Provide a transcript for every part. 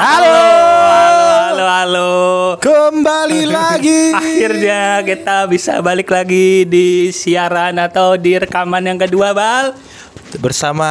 Halo. Halo, halo. Kembali lagi. Akhirnya kita bisa balik lagi di siaran atau di rekaman yang kedua, Bal. bersama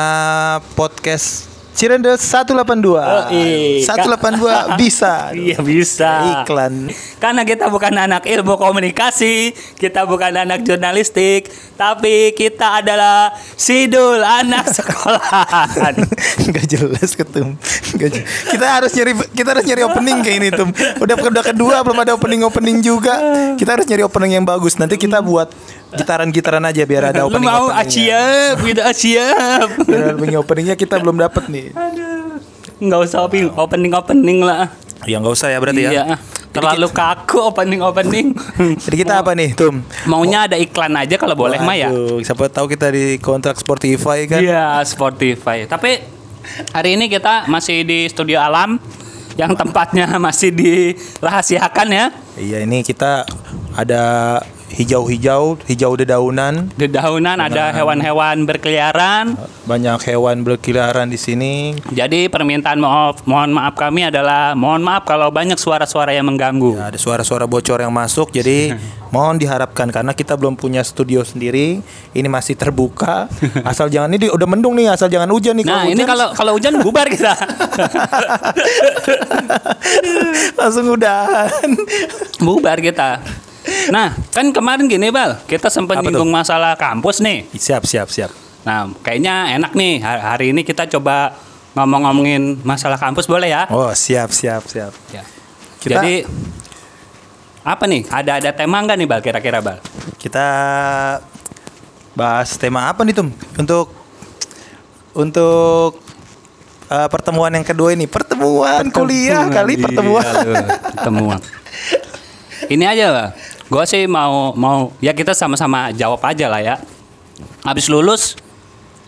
podcast Cirendes 182. Oh, iya. 182 bisa. Iya bisa. Iklan. Karena kita bukan anak ilmu komunikasi, kita bukan anak jurnalistik, tapi kita adalah sidul anak sekolahan. Gak jelas ketum. Nggak je- Kita harus nyari kita harus nyari opening kayak ini tuh. Udah udah kedua belum ada opening opening juga. Kita harus nyari opening yang bagus. Nanti kita buat gitaran-gitaran aja biar ada Lu opening. mau ah, siap, gitu ah, siap. Biar opening openingnya kita belum dapat nih. Nggak usah opening opening opening lah. Ya nggak usah ya berarti ya. Iya. Terlalu kaku opening opening. Jadi kita apa nih, Tum? Maunya ada iklan aja kalau boleh mah ya. Siapa tahu kita di kontrak Spotify kan? Iya, Spotify. Tapi hari ini kita masih di Studio Alam yang tempatnya masih dirahasiakan ya. Iya, ini kita ada hijau-hijau, hijau dedaunan, Di daunan ada hewan-hewan berkeliaran. banyak hewan berkeliaran di sini. Jadi permintaan maaf, mohon maaf kami adalah mohon maaf kalau banyak suara-suara yang mengganggu. Ya, ada suara-suara bocor yang masuk, jadi mohon diharapkan karena kita belum punya studio sendiri. Ini masih terbuka. Asal jangan ini udah mendung nih, asal jangan hujan nih. Nah, ini hujan, kalau kalau hujan bubar kita. langsung udahan. bubar kita. Nah, kan kemarin gini, Bal. Kita sempat nyinggung masalah kampus nih. siap, siap, siap. Nah, kayaknya enak nih ha- hari ini kita coba ngomong-ngomongin masalah kampus boleh ya? Oh, siap, siap, siap. Ya. Kita- Jadi apa nih? Ada ada tema nggak nih, Bal? Kira-kira, Bal? Kita bahas tema apa nih, Tum? Untuk untuk eh, pertemuan yang kedua ini, pertemuan kuliah kali Iya, pertemuan. lu, pertemuan. Ini aja lah. Gue sih mau mau ya kita sama-sama jawab aja lah ya. Habis lulus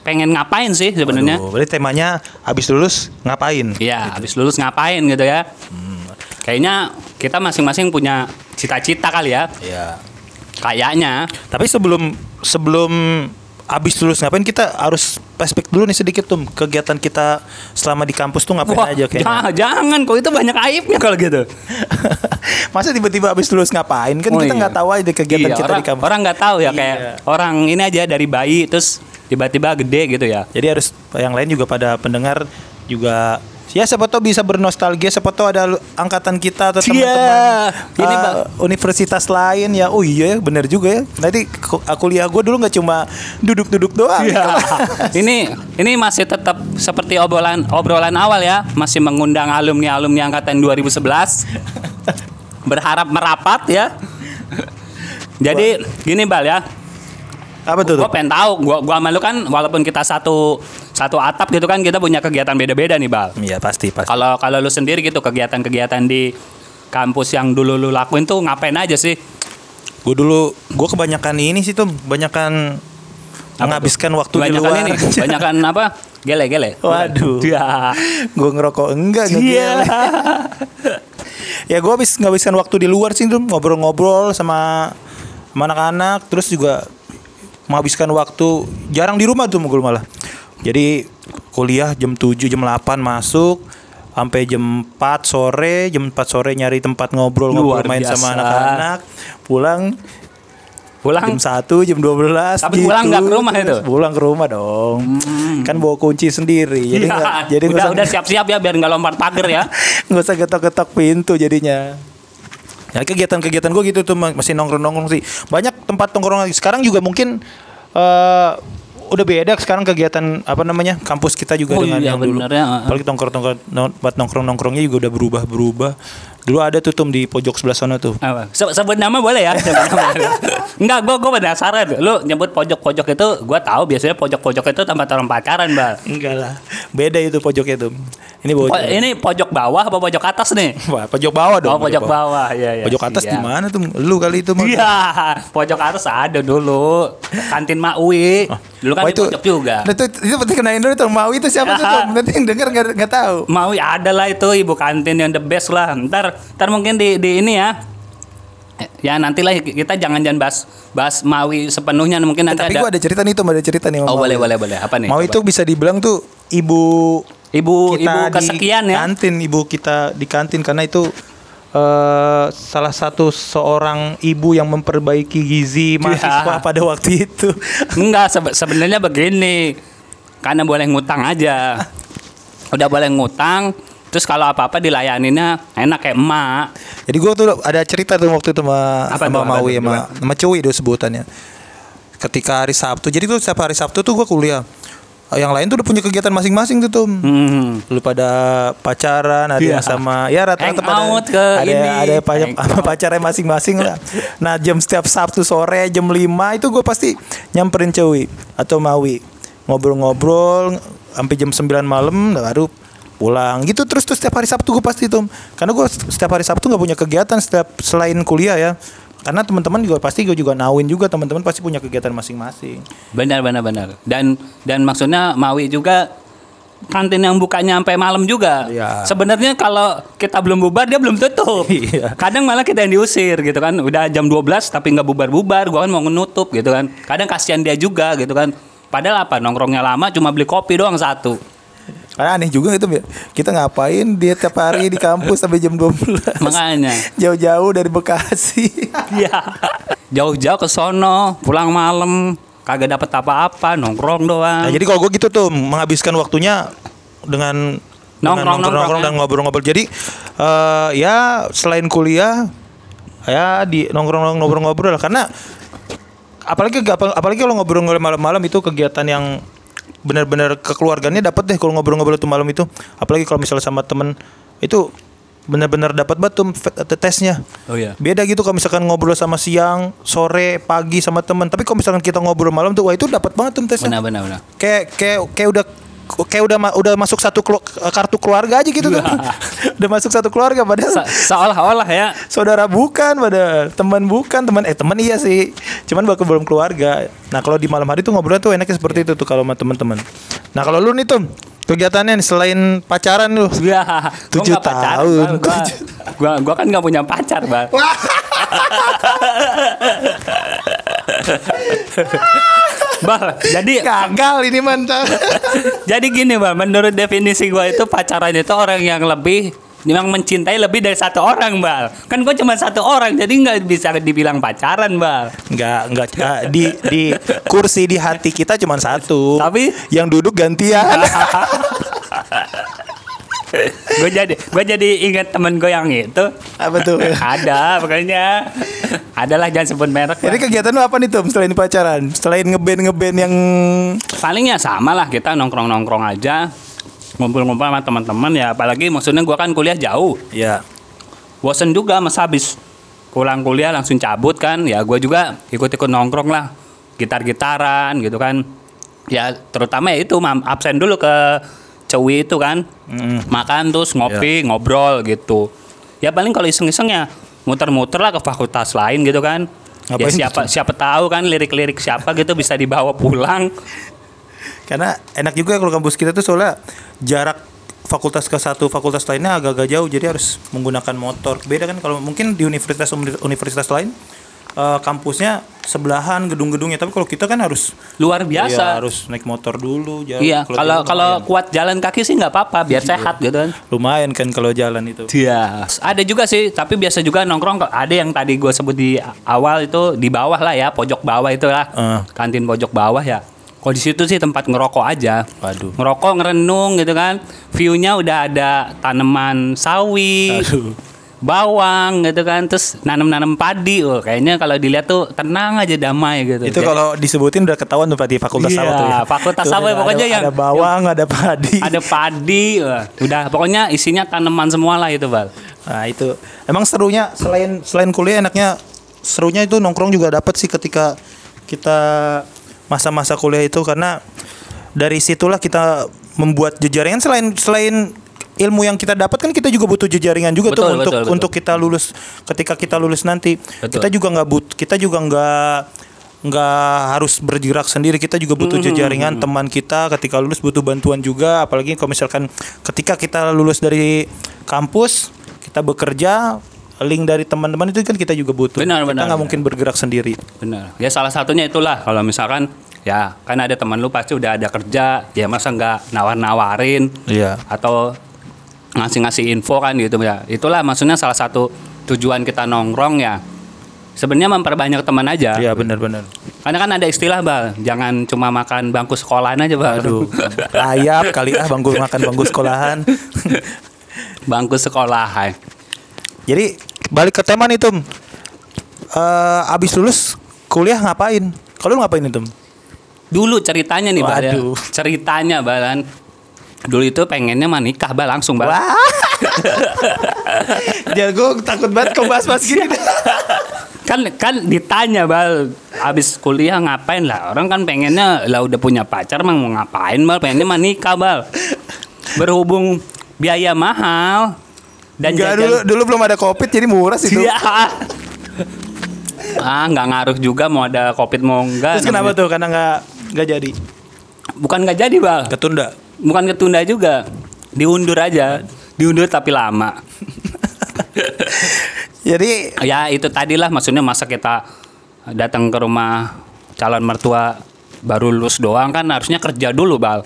pengen ngapain sih sebenarnya? Berarti temanya habis lulus ngapain? Iya, habis lulus ngapain gitu ya? Kayaknya kita masing-masing punya cita-cita kali ya. Iya. Kayaknya. Tapi sebelum sebelum habis lulus ngapain kita harus flashback dulu nih sedikit tuh kegiatan kita selama di kampus tuh ngapain Wah, aja kayaknya. ja- jangan kok itu banyak aibnya kalau gitu. Masa tiba-tiba habis lulus ngapain? Kan Oh, kita iya. nggak tahu aja kegiatan Iya, kita orang, di kampus. Orang nggak tahu ya kayak Iya. orang ini aja dari bayi terus tiba-tiba gede gitu ya. Jadi harus yang lain juga pada pendengar juga ya siapa tahu bisa bernostalgia siapa tahu ada lu- angkatan kita atau teman-teman Ini, uh, Bang. universitas lain ya oh iya ya bener juga ya nanti ku- kuliah gue dulu nggak cuma duduk-duduk doang Iya. ini ini masih tetap seperti obrolan obrolan awal ya, masih mengundang alumni-alumni angkatan 2011. Berharap merapat ya. Jadi gini Bal ya, apa tuh, gue pengen tahu, gua gua malu kan walaupun kita satu satu atap gitu kan kita punya kegiatan beda-beda nih Bal. Iya pasti pasti Kalau kalau lu sendiri gitu kegiatan-kegiatan di kampus yang dulu lu lakuin tuh ngapain aja sih? gue dulu gue kebanyakan ini sih tuh kebanyakan menghabiskan waktu di Banyakan luar ini, banyakan apa? Gele-gele. Waduh. Ya. gue ngerokok enggak Iya. ngegel ya gue habis ngabisin waktu di luar sih tuh ngobrol-ngobrol sama sama anak-anak terus juga menghabiskan waktu jarang di rumah tuh gue malah jadi kuliah jam 7 jam 8 masuk sampai jam 4 sore jam 4 sore nyari tempat ngobrol ngobrol Luar main sama biasa. anak-anak. Pulang Pulang? jam 1 jam 12 Tapi pulang nggak ke rumah itu? pulang ke rumah dong. Kan bawa kunci sendiri jadi Iya, nggak jadi udah usah- udah siap-siap ya biar nggak lompat pagar ya. nggak usah ketok-ketok pintu jadinya. Ya kegiatan-kegiatan gue gitu tuh ma- masih nongkrong-nongkrong sih. Banyak tempat nongkrong lagi. Sekarang juga mungkin eh udah beda sekarang kegiatan apa namanya kampus kita juga Oh dengan iya, yang dulu ya, apalagi nongkrong-nongkrong nongkrong-nongkrongnya juga udah berubah-berubah dulu ada tuh tum di pojok sebelah sana tuh Apa? Se- sebut nama boleh ya? Enggak, gue gue penasaran. Lu nyebut pojok-pojok itu, gue tahu biasanya pojok-pojok itu tempat orang pacaran, Bang. enggak lah beda itu pojoknya tuh ini Po- pojok ini pojok bawah apa pojok atas nih? Wah, pojok bawah dong Oh, pojok bawah. Iya, iya. pojok atas di mana tuh lu kali itu mah Iya, pojok atas ada dulu. Kantin Maui. Dulu kan Oh, di pojok juga. Nah, itu, itu penting kenalin dulu tuh Maui itu siapa tuh? Nanti yang denger nggak nggak tahu. Maui ada lah itu ibu kantin yang the best lah. Ntar, ntar mungkin di, di ini ya. Ya nantilah kita jangan jangan bahas bahas Maui sepenuhnya mungkin nanti Tapi ada. gua ada cerita nih tuh, ada cerita nih. Oh Maui. boleh boleh boleh. Apa nih? Maui Coba. itu bisa dibilang tuh ibu Ibu kita ibu di kesekian ya. kantin ibu kita di kantin karena itu eh salah satu seorang ibu yang memperbaiki gizi mahasiswa pada waktu itu. Enggak sebe- sebenarnya begini. Karena boleh ngutang aja. Udah boleh ngutang, terus kalau apa-apa dilayaninnya enak kayak emak. Jadi gua tuh ada cerita tuh waktu itu sama Apa sama apa tuh, sama sama Cuy itu sebutannya. Ketika hari Sabtu. Jadi tuh setiap hari Sabtu tuh gua kuliah. Yang lain tuh udah punya kegiatan masing-masing tuh tuh. Hmm. Lu pada pacaran, ada Iya. yang sama ya rata-rata pada ke ada ini. ada pa- Hangout. pacarnya masing-masing lah. Nah, jam setiap Sabtu sore jam 5 itu gue pasti nyamperin Cewi atau Mawi. Ngobrol-ngobrol sampai jam 9 malam baru pulang gitu terus tuh setiap hari Sabtu gue pasti tuh karena gue setiap hari Sabtu nggak punya kegiatan setiap selain kuliah ya karena teman-teman juga pasti gue juga nawin juga teman-teman pasti punya kegiatan masing-masing Benar benar benar. Dan dan maksudnya Mawi juga kantin yang bukanya sampai malam juga. Iya. Sebenarnya kalau kita belum bubar dia belum tutup. Iya. Kadang malah kita yang diusir gitu kan. Udah jam 12 tapi nggak bubar-bubar, gua kan mau nutup gitu kan. Kadang kasihan dia juga gitu kan. Padahal apa nongkrongnya lama cuma beli kopi doang satu. Karena aneh juga itu ya. kita ngapain dia tiap hari di kampus sampai jam 12 Makanya. jauh-jauh dari Bekasi Iya. Jauh-jauh ke sono, pulang malam, kagak dapat apa-apa, nongkrong doang. Nah, jadi kalau gue gitu tuh menghabiskan waktunya dengan Nongkrong, nongkrong, ya. dan ngobrol-ngobrol. Jadi eh, ya selain kuliah ya di nongkrong ngobrol-ngobrol karena apalagi apalagi kalau ngobrol-ngobrol malam-malam itu kegiatan yang benar-benar kekeluargaannya dapat deh kalau ngobrol-ngobrol tuh malam itu. Apalagi kalau misalnya sama temen itu benar-benar dapat banget tuh fe- tesnya. Oh iya. Beda gitu kalau misalkan ngobrol sama siang, sore, pagi sama teman. Tapi kalau misalkan kita ngobrol malam tuh wah itu dapat banget tuh tesnya Benar benar benar. kayak kayak kayak udah kayak udah ma- udah masuk satu kelu- kartu keluarga aja gitu tuh. udah masuk satu keluarga padahal Se- Seolah-olah ya. saudara bukan padahal teman bukan teman eh teman iya sih. Cuman bakal belum keluarga. Nah kalau di malam hari tuh ngobrol tuh enaknya seperti itu tuh kalau sama teman-teman. Nah kalau lu nih tuh kegiatannya nih, selain pacaran lu? Ya, Tujuh tahun. Gua, gua, gua kan nggak punya pacar, bang. Bal, jadi gagal ini mantan jadi gini, bang. Menurut definisi gua itu pacaran itu orang yang lebih yang mencintai lebih dari satu orang, bal. Kan gua cuma satu orang, jadi nggak bisa dibilang pacaran, bal. nggak nggak di di kursi di hati kita cuma satu Tapi- yang duduk gantian gue jadi gue jadi ingat temen gue yang itu. Apa tuh? Ada pokoknya. Adalah jangan sebut merek Jadi lah. kegiatan lu apa nih Tom selain pacaran? Selain ngeband ngeband yang palingnya sama lah kita nongkrong nongkrong aja. Ngumpul-ngumpul sama teman-teman ya apalagi maksudnya gua kan kuliah jauh. Ya bosen juga mas habis pulang kuliah langsung cabut kan. Ya gua juga ikut-ikut nongkrong lah. Gitar-gitaran gitu kan. Ya terutama ya itu absen dulu ke cewi itu kan. Makan terus ngopi ngobrol gitu. Ya paling kalau iseng-iseng ya muter-muter lah ke fakultas lain gitu kan. Ya Ngapain siapa siapa tahu kan lirik-lirik siapa gitu bisa dibawa pulang. Karena enak juga kalau kampus kita tuh soalnya jarak fakultas ke satu fakultas lainnya agak-agak jauh jadi harus menggunakan motor. Beda kan kalau mungkin di universitas universitas lain eh, kampusnya sebelahan gedung-gedungnya tapi kalau kita kan harus luar Iya, biasa harus naik motor dulu jalan. iya kalau kalau kuat jalan kaki sih nggak apa-apa biar sehat gitu kan lumayan kan kalau jalan itu. Iya. Ada juga sih, tapi biasa juga nongkrong. Ada yang tadi gue sebut di awal itu di bawah lah ya, pojok bawah itu lah. Eh. Kantin pojok bawah ya. Kalau di situ sih tempat ngerokok aja. Waduh. Ngerokok, ngerenung gitu kan. View-nya udah ada tanaman sawi, Aduh. Bawang gitu kan. Terus nanam-nanam padi. Oh, kayaknya kalau dilihat tuh tenang aja damai gitu. Itu kalau disebutin udah ketahuan tuh Pak di fakultas Iya, apa tuh ya. fakultas Tuh, apa ya, pokoknya ada, yang- ada bawang, ada padi. ada padi, wah, udah pokoknya isinya tanaman semua lah itu, Bal. Nah itu emang serunya selain selain kuliah enaknya serunya itu nongkrong juga dapat sih ketika kita masa-masa kuliah itu karena dari situlah kita membuat jejaringan selain selain ilmu yang kita dapat kan kita juga butuh jejaringan juga tuh Betul, untuk betul, betul. untuk kita lulus. Ketika kita lulus nanti Betul. kita juga nggak but kita juga nggak nggak harus bergerak sendiri. Kita juga butuh Hmm, jejaringan teman kita ketika lulus butuh bantuan juga. Apalagi kalau misalkan ketika kita lulus dari kampus kita bekerja link dari teman-teman itu kan kita juga butuh. Benar, kita nggak mungkin bergerak sendiri. Benar. Ya salah satunya itulah. Kalau misalkan ya kan ada teman lu pasti udah ada kerja ya masa nggak nawar-nawarin? Iya. atau ngasih-ngasih info kan gitu ya itulah maksudnya salah satu tujuan kita nongkrong ya sebenarnya memperbanyak teman aja Iya benar-benar. karena kan ada istilah bal jangan cuma makan bangku sekolahan aja bal Aduh, layap kali ah bangku makan bangku sekolahan. bangku sekolahan Jadi balik ke tema nih Tum. Eh abis lulus kuliah ngapain? Kalau lu ngapain nih Tum? dulu ceritanya nih bal ya. Waduh. ceritanya balan dulu itu pengennya mah nikah bal langsung bal Wah. Gue takut banget kau bahas-bahas gini. kan kan ditanya bal abis kuliah ngapain lah orang kan pengennya lah udah punya pacar mah mau ngapain bal pengennya mah nikah bal berhubung biaya mahal dan Enggak jajan- dulu dulu belum ada covid jadi murah sih tuh. Iya. ah nggak ngaruh juga mau ada covid mau enggak Terus kenapa namanya- tuh? Karena nggak nggak jadi. bukan nggak jadi bal Ketunda. Bukan ketunda juga. Diundur aja. Diundur tapi lama. Jadi ya itu tadilah maksudnya masa kita datang ke rumah calon mertua baru lulus doang kan harusnya kerja dulu bal.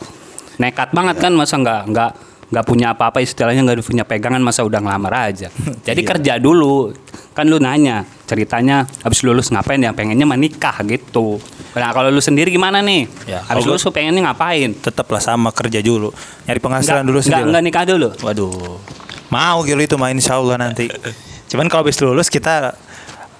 Nekat banget kan masa nggak nggak nggak punya apa-apa istilahnya nggak punya pegangan masa udah ngelamar aja jadi Iya. kerja dulu kan lu nanya ceritanya habis lulus ngapain ya pengennya menikah gitu nah kalau lu sendiri gimana nih Ya, habis lulus lu pengennya ngapain tetaplah sama kerja dulu. Nyari penghasilan dulu nggak, sendiri. nggak nikah dulu Waduh. Mau gitu itu main insya Allah nanti. Cuman kalau habis lulus kita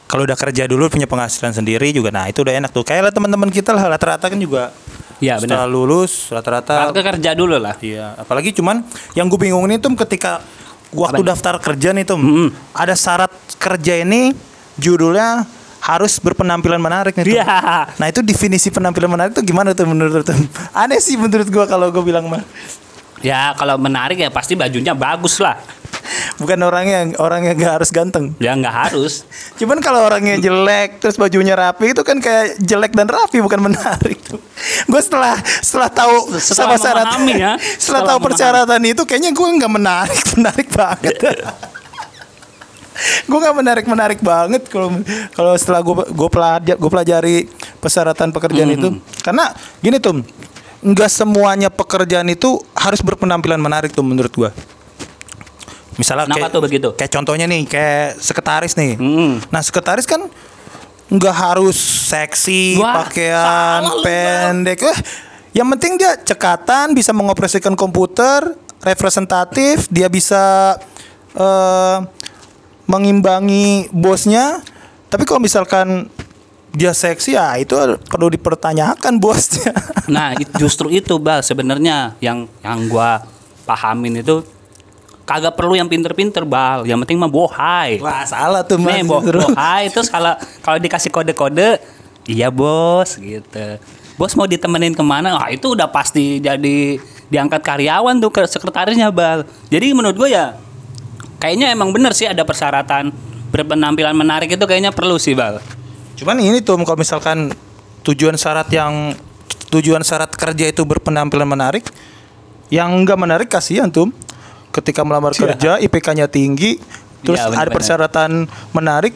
kalau udah kerja dulu punya penghasilan sendiri juga nah itu udah enak tuh. Kayak teman-teman kita lah rata-rata kan juga Iya, benar. setelah lulus rata-rata Rata kerja dulu lah Iya, apalagi cuman yang gue bingung ini tuh ketika waktu Apanya? daftar kerja nih tuh Mm-mm. ada syarat kerja ini judulnya harus berpenampilan menarik nih tuh. Iya. Nah itu definisi penampilan menarik tuh gimana tuh menurut tuh? Aneh sih menurut gua kalau gue bilang mah. Ya kalau menarik ya pasti bajunya bagus lah Bukan orangnya orangnya gak harus ganteng. ya nggak harus Cuman kalau orangnya jelek terus bajunya rapi itu kan kayak jelek dan rapi bukan menarik tuh. Gue setelah setelah tahu Setelah sama syarat ya. setelah, Setelah tahu memahami. persyaratan itu kayaknya gue nggak menarik menarik banget. gue nggak menarik menarik banget kalau kalau setelah gue gue pelajari gue pelajari persyaratan pekerjaan itu Mm-hmm. karena gini tuh nggak semuanya pekerjaan itu harus berpenampilan menarik tuh menurut gue. Misalnya Kenapa kayak, tuh begitu? kayak contohnya nih kayak sekretaris nih. Mm. Nah sekretaris kan nggak harus seksi, Wah, pakaian salah pendek. Eh, yang penting dia cekatan, bisa mengoperasikan komputer, representatif, dia bisa eh, mengimbangi bosnya. Tapi kalau misalkan dia seksi ya itu perlu dipertanyakan bosnya. Nah, it- justru itu bal sebenarnya yang yang gua pahamin itu kagak perlu yang pinter-pinter bal, yang penting mah bohai. Wah salah tuh mas. Nih Justru. bohai terus kalau kalau dikasih kode-kode, iya bos gitu. Bos mau ditemenin ke mana? Wah itu udah pasti jadi diangkat karyawan tuh ke sekretarisnya bal. Jadi menurut gue ya kayaknya emang bener sih ada persyaratan berpenampilan menarik itu kayaknya perlu sih bal. Cuman ini tuh kalau misalkan tujuan syarat yang tujuan syarat kerja itu berpenampilan menarik, yang enggak menarik kasihan tuh. Ketika melamar kerja IPK-nya tinggi, terus Iya, ada persyaratan menarik,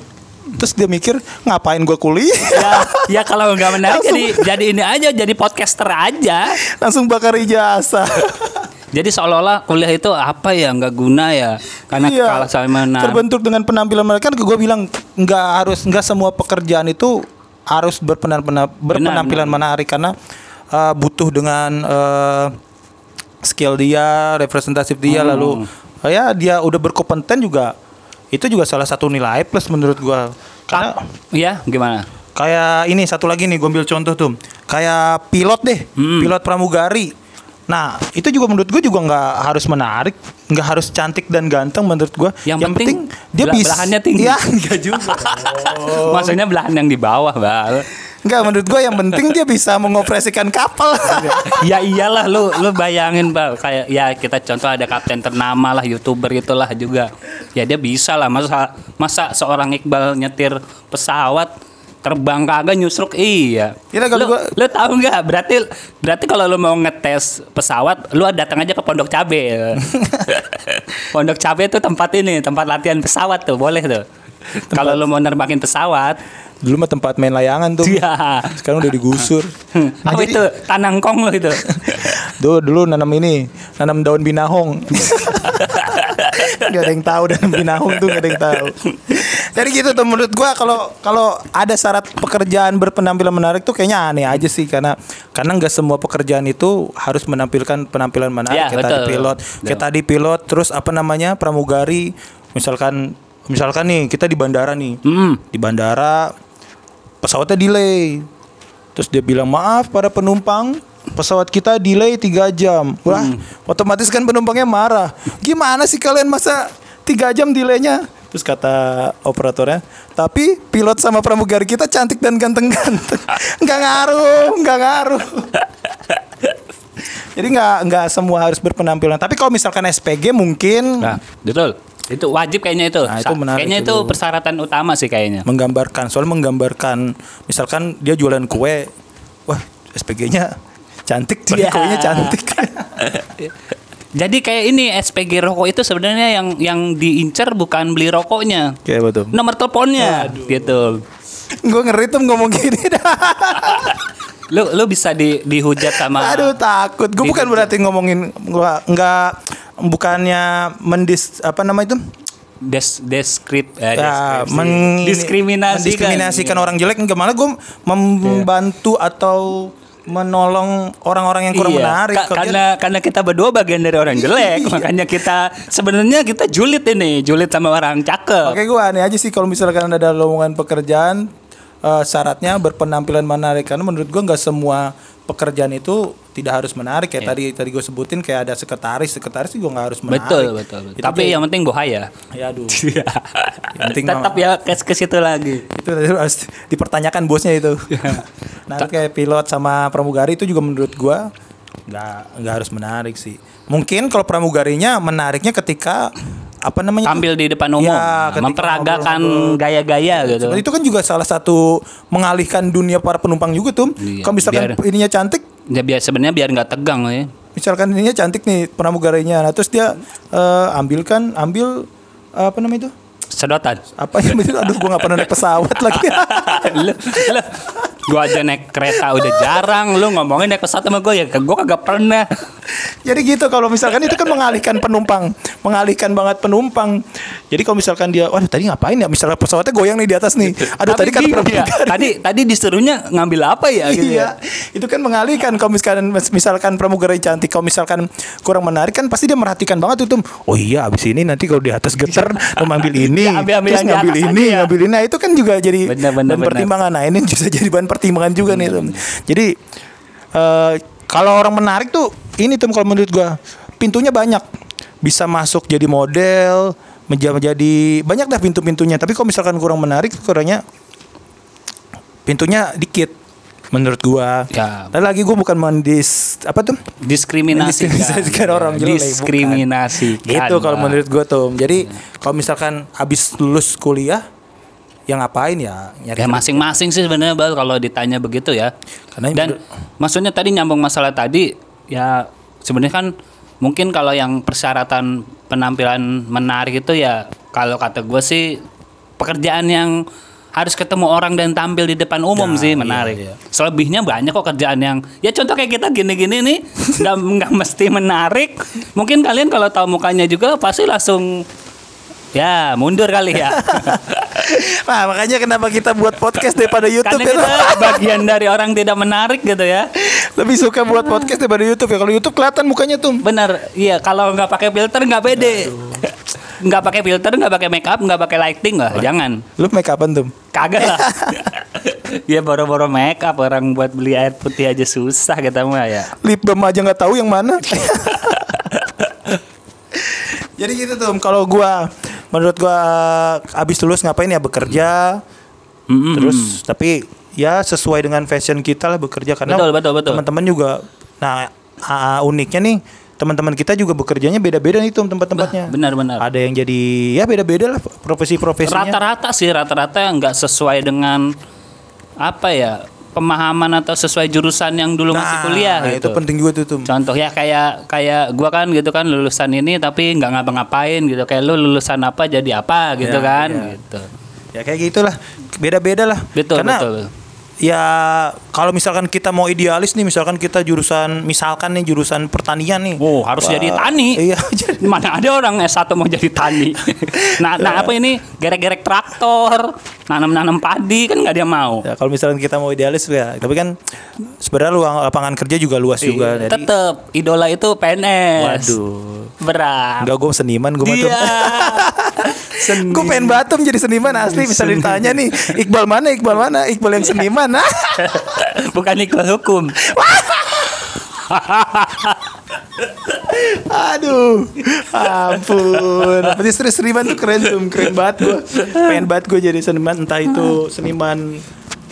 terus dia mikir ngapain gua kuliah? ya, ya kalau nggak menarik Langsung. jadi jadi ini aja jadi podcaster aja. Langsung bakar ijazah. Jadi seolah-olah kuliah itu apa ya nggak guna ya karena Iya. kalah sama. Terbentuk dengan penampilan mereka kan gue bilang nggak harus nggak semua pekerjaan itu harus berpenampilan berpenampilan benar. menarik karena uh, butuh dengan uh, skill dia, representatif dia Hmm. lalu uh, ya dia udah berkompeten juga itu juga salah satu nilai plus menurut gua. Karena Ya gimana? kayak ini satu lagi nih gue ambil contoh tuh kayak pilot deh Hmm. pilot pramugari nah itu juga menurut gue juga nggak harus menarik nggak harus cantik dan ganteng menurut gue Yang penting dia bela- bisa belahannya tinggi. ya nggak juga Maksudnya belahan yang di bawah, Bal. nggak menurut gue yang penting dia bisa mengoperasikan kapal ya iyalah lu lu bayangin, Bal. Kayak ya kita contoh ada kapten ternama lah, YouTuber itulah juga. Ya dia bisa lah masa masa seorang Iqbal nyetir pesawat terbang kagak nyusruk iya. Iya, kalau lu, gua- lu tahu nggak? Berarti berarti kalau lu mau ngetes pesawat, lu datang aja ke Pondok Cabe. Pondok Cabe itu tempat ini, tempat latihan pesawat tuh, boleh tuh. Kalau lu mau nerbangin pesawat, Dulu mah tempat main layangan tuh. Iya. Sekarang udah digusur. Nah, Apa jadi- itu tanangkong lo itu? Dulu dulu nanam ini, nanam daun binahong. gak ada yang tahu daun binahong tuh gak ada yang tahu. Jadi gitu tuh menurut gua kalau kalau ada syarat pekerjaan berpenampilan menarik tuh kayaknya aneh aja sih karena karena nggak semua pekerjaan itu harus menampilkan penampilan menarik Ya, tadi betul. pilot, kayak tadi pilot terus apa namanya pramugari misalkan misalkan nih kita di bandara nih. Hmm. Di bandara pesawatnya delay. Terus dia bilang maaf para penumpang pesawat kita delay 3 jam. Wah, otomatis kan penumpangnya marah. Gimana sih kalian masa 3 jam delaynya? Terus kata operatornya, tapi pilot sama pramugari kita cantik dan ganteng-ganteng. Nggak ngaruh, nggak ngaruh. Jadi nggak nggak semua harus berpenampilan. Tapi kalau misalkan SPG mungkin Nah, betul. Itu wajib kayaknya itu. Nah, itu menarik kayaknya itu itu. persyaratan utama sih kayaknya. menggambarkan soal menggambarkan misalkan dia jualan kue wah SPG-nya cantik Iya. kuenya cantik Jadi kayak ini SPG rokok itu sebenarnya yang yang diincar bukan beli rokoknya, kayak betul nomor teleponnya. Gitu. gue ngeri tuh ngomong gini dah. Lu lu bisa di dihujat sama aduh takut. Gue bukan berarti ngomongin gua nggak bukannya mendis apa nama itu? Des deskrip eh, Ya, deskripsi. meng- diskriminasi mendiskriminasikan orang jelek. Enggak malah gue membantu atau menolong orang-orang yang kurang Iya, menarik ka- Kalau dia- karena karena kita berdua bagian dari orang jelek, Iya. makanya kita sebenarnya kita julid ini, julid sama orang cakep. Oke gue aneh aja sih kalau misalkan ada lowongan pekerjaan eh, syaratnya berpenampilan menarik karena menurut gue nggak semua pekerjaan itu tidak harus menarik kayak tadi tadi gue sebutin kayak ada sekretaris sekretaris juga nggak harus menarik. Iya. Betul, betul, betul. Itu Tapi kayak- yang penting bohaya. ya aduh Yang penting Tetap ya ke, ke situ lagi. itu harus dipertanyakan bosnya itu. nah itu kayak pilot sama pramugari itu juga menurut gue nggak nggak harus menarik sih. Mungkin kalau pramugarinya menariknya ketika apa namanya? Tampil di depan umum, Ya, ketika memperagakan gaya-gaya gitu. Sebenarnya itu kan juga salah satu mengalihkan dunia para penumpang juga tuh. Iya, Kalau misalkan biar- ininya cantik, Ya biar sebenarnya biar nggak tegang ya. misalkan ininya cantik nih pramugarinya, nah terus dia eh, ambilkan ambil eh, apa namanya itu? Sedotan. Apa yang itu? Aduh, gua nggak pernah naik pesawat lagi. gua aja naik kereta udah jarang, lu ngomongin naik pesawat sama gue ya, gue kagak pernah. Jadi gitu kalau misalkan itu kan mengalihkan penumpang, mengalihkan banget penumpang. Jadi kalau misalkan dia, waduh tadi ngapain ya? Misalnya pesawatnya goyang nih di atas nih. Aduh tadi kan ya, pramugari. tadi tadi disuruhnya ngambil apa ya gitu ya. Iya, itu kan mengalihkan kalau misalkan misalkan pramugari cantik, kalau misalkan kurang menarik kan pasti dia merhatikan banget tuh. Tum. Oh iya, abis ini nanti kalau di atas geter mau ambil ini, Ya, ambil-ambil terus yang di ngambil ini, ya. ngambil ini. Nah, itu kan juga jadi benar, bahan benar. pertimbangan. Nah, ini bisa jadi bahan pertimbangan juga nih, Tum. Jadi eh, kalau orang menarik tuh ini tuh kalau menurut gua pintunya banyak. Bisa masuk jadi model, menjadi banyak dah pintu-pintunya. Tapi kalau misalkan kurang menarik, kurangnya pintunya dikit menurut gua. Ya. Dan lagi gua bukan mendis apa tuh? Diskriminasi. Mendiskriminasikan orang jelek, bukan. Diskriminasi. Gitu kalau menurut gua tuh. Jadi kalau misalkan habis lulus kuliah yang ngapain ya nyari Ya masing-masing sih sebenarnya Bal kalau ditanya begitu ya. Karena Dan maksudnya tadi nyambung masalah tadi ya sebenarnya kan mungkin kalau yang persyaratan penampilan menarik itu ya kalau kata gue sih pekerjaan yang harus ketemu orang dan tampil di depan umum Ya, sih iya, menarik. iya. Selebihnya banyak kok kerjaan yang ya contoh kayak kita gini-gini nih nggak nggak mesti menarik. Mungkin kalian kalau tahu mukanya juga pasti langsung ya mundur kali ya. Nah, makanya kenapa kita buat podcast daripada YouTube Karena ya. kita bagian dari orang tidak menarik gitu ya. Lebih suka buat podcast daripada YouTube ya. Kalau YouTube kelihatan mukanya tuh. Bener, iya kalau nggak pakai filter nggak pede. Nggak pakai filter, nggak pakai make up, nggak pakai lighting lah, jangan. Lu make upan tuh. Kagak lah. ya boro-boro make up orang buat beli air putih aja susah kita mah ya. Lip balm aja nggak tahu yang mana. Jadi gitu tuh. Kalau gua menurut gua abis lulus ngapain ya bekerja. Mm-mm. Terus tapi ya sesuai dengan fashion kita lah bekerja karena Betul, betul, betul. teman-teman juga nah ah, uniknya nih teman-teman kita juga bekerjanya beda-beda nih tuh tempat-tempatnya. Benar-benar. Ada yang jadi ya beda-beda lah profesi-profesinya. Rata-rata sih rata-rata nggak sesuai dengan apa ya pemahaman atau sesuai jurusan yang dulu masih kuliah nah, gitu. itu penting juga tuh tuh. Contoh ya kayak kayak gua kan gitu kan lulusan ini tapi nggak ngapa-ngapain gitu. Kayak lu lulusan apa jadi apa gitu Ya, kan ya. gitu. Ya kayak gitulah. Beda-beda lah. Betul, Karena betul. Ya kalau misalkan kita mau idealis nih, misalkan kita jurusan misalkan nih jurusan pertanian nih. Oh, harus Wah, jadi tani. Iya, Mana ada orang S1 mau jadi tani. nah, nah apa ini gerek-gerek traktor, nanam-nanam padi kan nggak dia mau. Ya, kalau misalkan kita mau idealis ya, tapi kan sebenarnya luang lapangan kerja juga luas juga. Jadi, Tetep idola itu PNS. waduh. Berat. Enggak gue seniman gue mah tuh. Dia. Seni. Gue pengen batum jadi seniman asli bisa ditanya nih Iqbal mana Iqbal mana Iqbal yang seniman ah? Bukan ikhlas hukum. Aduh Ampun Tapi serius seniman tuh keren tuh Keren banget gue Pengen banget gue jadi seniman Entah itu seniman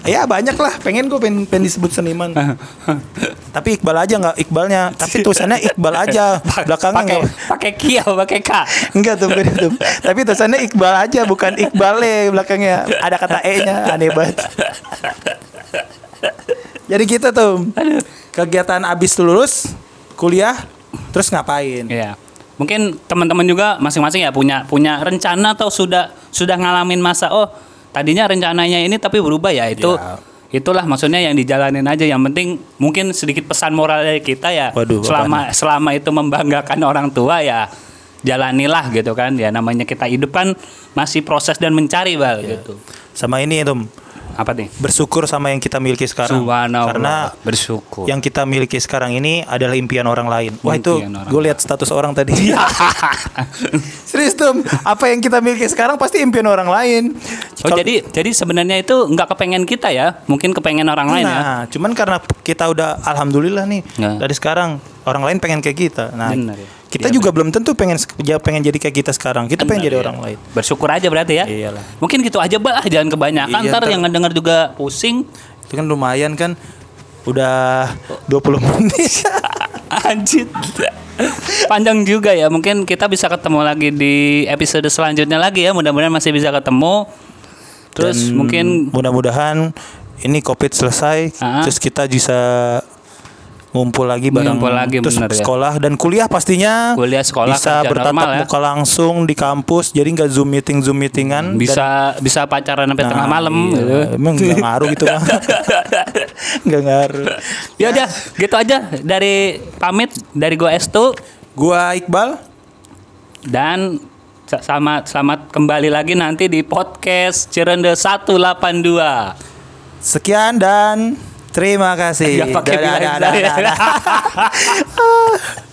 Ya banyak lah. Pengen gue pengen, pengen disebut seniman. Tapi Iqbal aja nggak Iqbalnya. Tapi tulisannya Iqbal aja. Belakangnya pakai nggak pakai K. Enggak tuh itu Tapi tulisannya Iqbal aja Bukan Iqbal belakangnya. Ada kata E nya Aneh banget. Jadi kita tuh. Kegiatan abis lulus Kuliah Terus ngapain? Iya. Mungkin teman-teman juga masing-masing ya punya punya rencana atau sudah sudah ngalamin masa oh tadinya rencananya ini tapi berubah ya itu Ya. itulah maksudnya yang dijalanin aja. Yang penting mungkin sedikit pesan moral dari kita ya Waduh, selama selama itu membanggakan orang tua ya jalanilah gitu kan. Ya namanya kita hidup kan masih proses dan mencari bal Ya. gitu. Sama ini tuh apa nih Bersyukur sama yang kita miliki sekarang Subhanallah Karena bersyukur yang kita miliki sekarang ini adalah impian orang lain. Wah itu Impian orang gue lihat status orang tadi. Serius tuh, apa yang kita miliki sekarang pasti impian orang lain. Oh Kalau- jadi jadi sebenarnya itu nggak kepengen kita ya, mungkin kepengen orang lain ya. Nah, cuman karena kita udah alhamdulillah nih Nah. dari sekarang orang lain pengen kayak kita. Nah, Benar ya. kita Iya, juga belum tentu pengen ya pengen jadi kayak kita sekarang. Kita pengen Benar, jadi iya. orang lain. Bersyukur aja berarti ya. Iyalah. Mungkin gitu aja bah, jangan kebanyakan. Iya, ntar ntar- yang ngedenger juga pusing. Itu kan lumayan kan udah 20 menit. Anjir. Panjang juga ya. Mungkin kita bisa ketemu lagi di episode selanjutnya lagi ya. Mudah-mudahan masih bisa ketemu. Terus Dan mungkin mudah-mudahan ini covid selesai Ah. terus kita bisa ngumpul lagi bareng Ngumpul lagi, terus bener ya. sekolah dan kuliah pastinya Kuliah, sekolah, bisa kerja bertatap normal ya. muka langsung di kampus jadi nggak zoom meeting zoom meetingan bisa bisa pacaran sampai tengah malam iya. gitu. emang nggak ngaruh gitu mah nggak ngaruh Ya udah, gitu aja dari pamit dari gua Estu gua Iqbal dan sa- selamat selamat kembali lagi nanti di podcast Cirende 182. sekian dan terima kasih Nggak pakai bilang saya.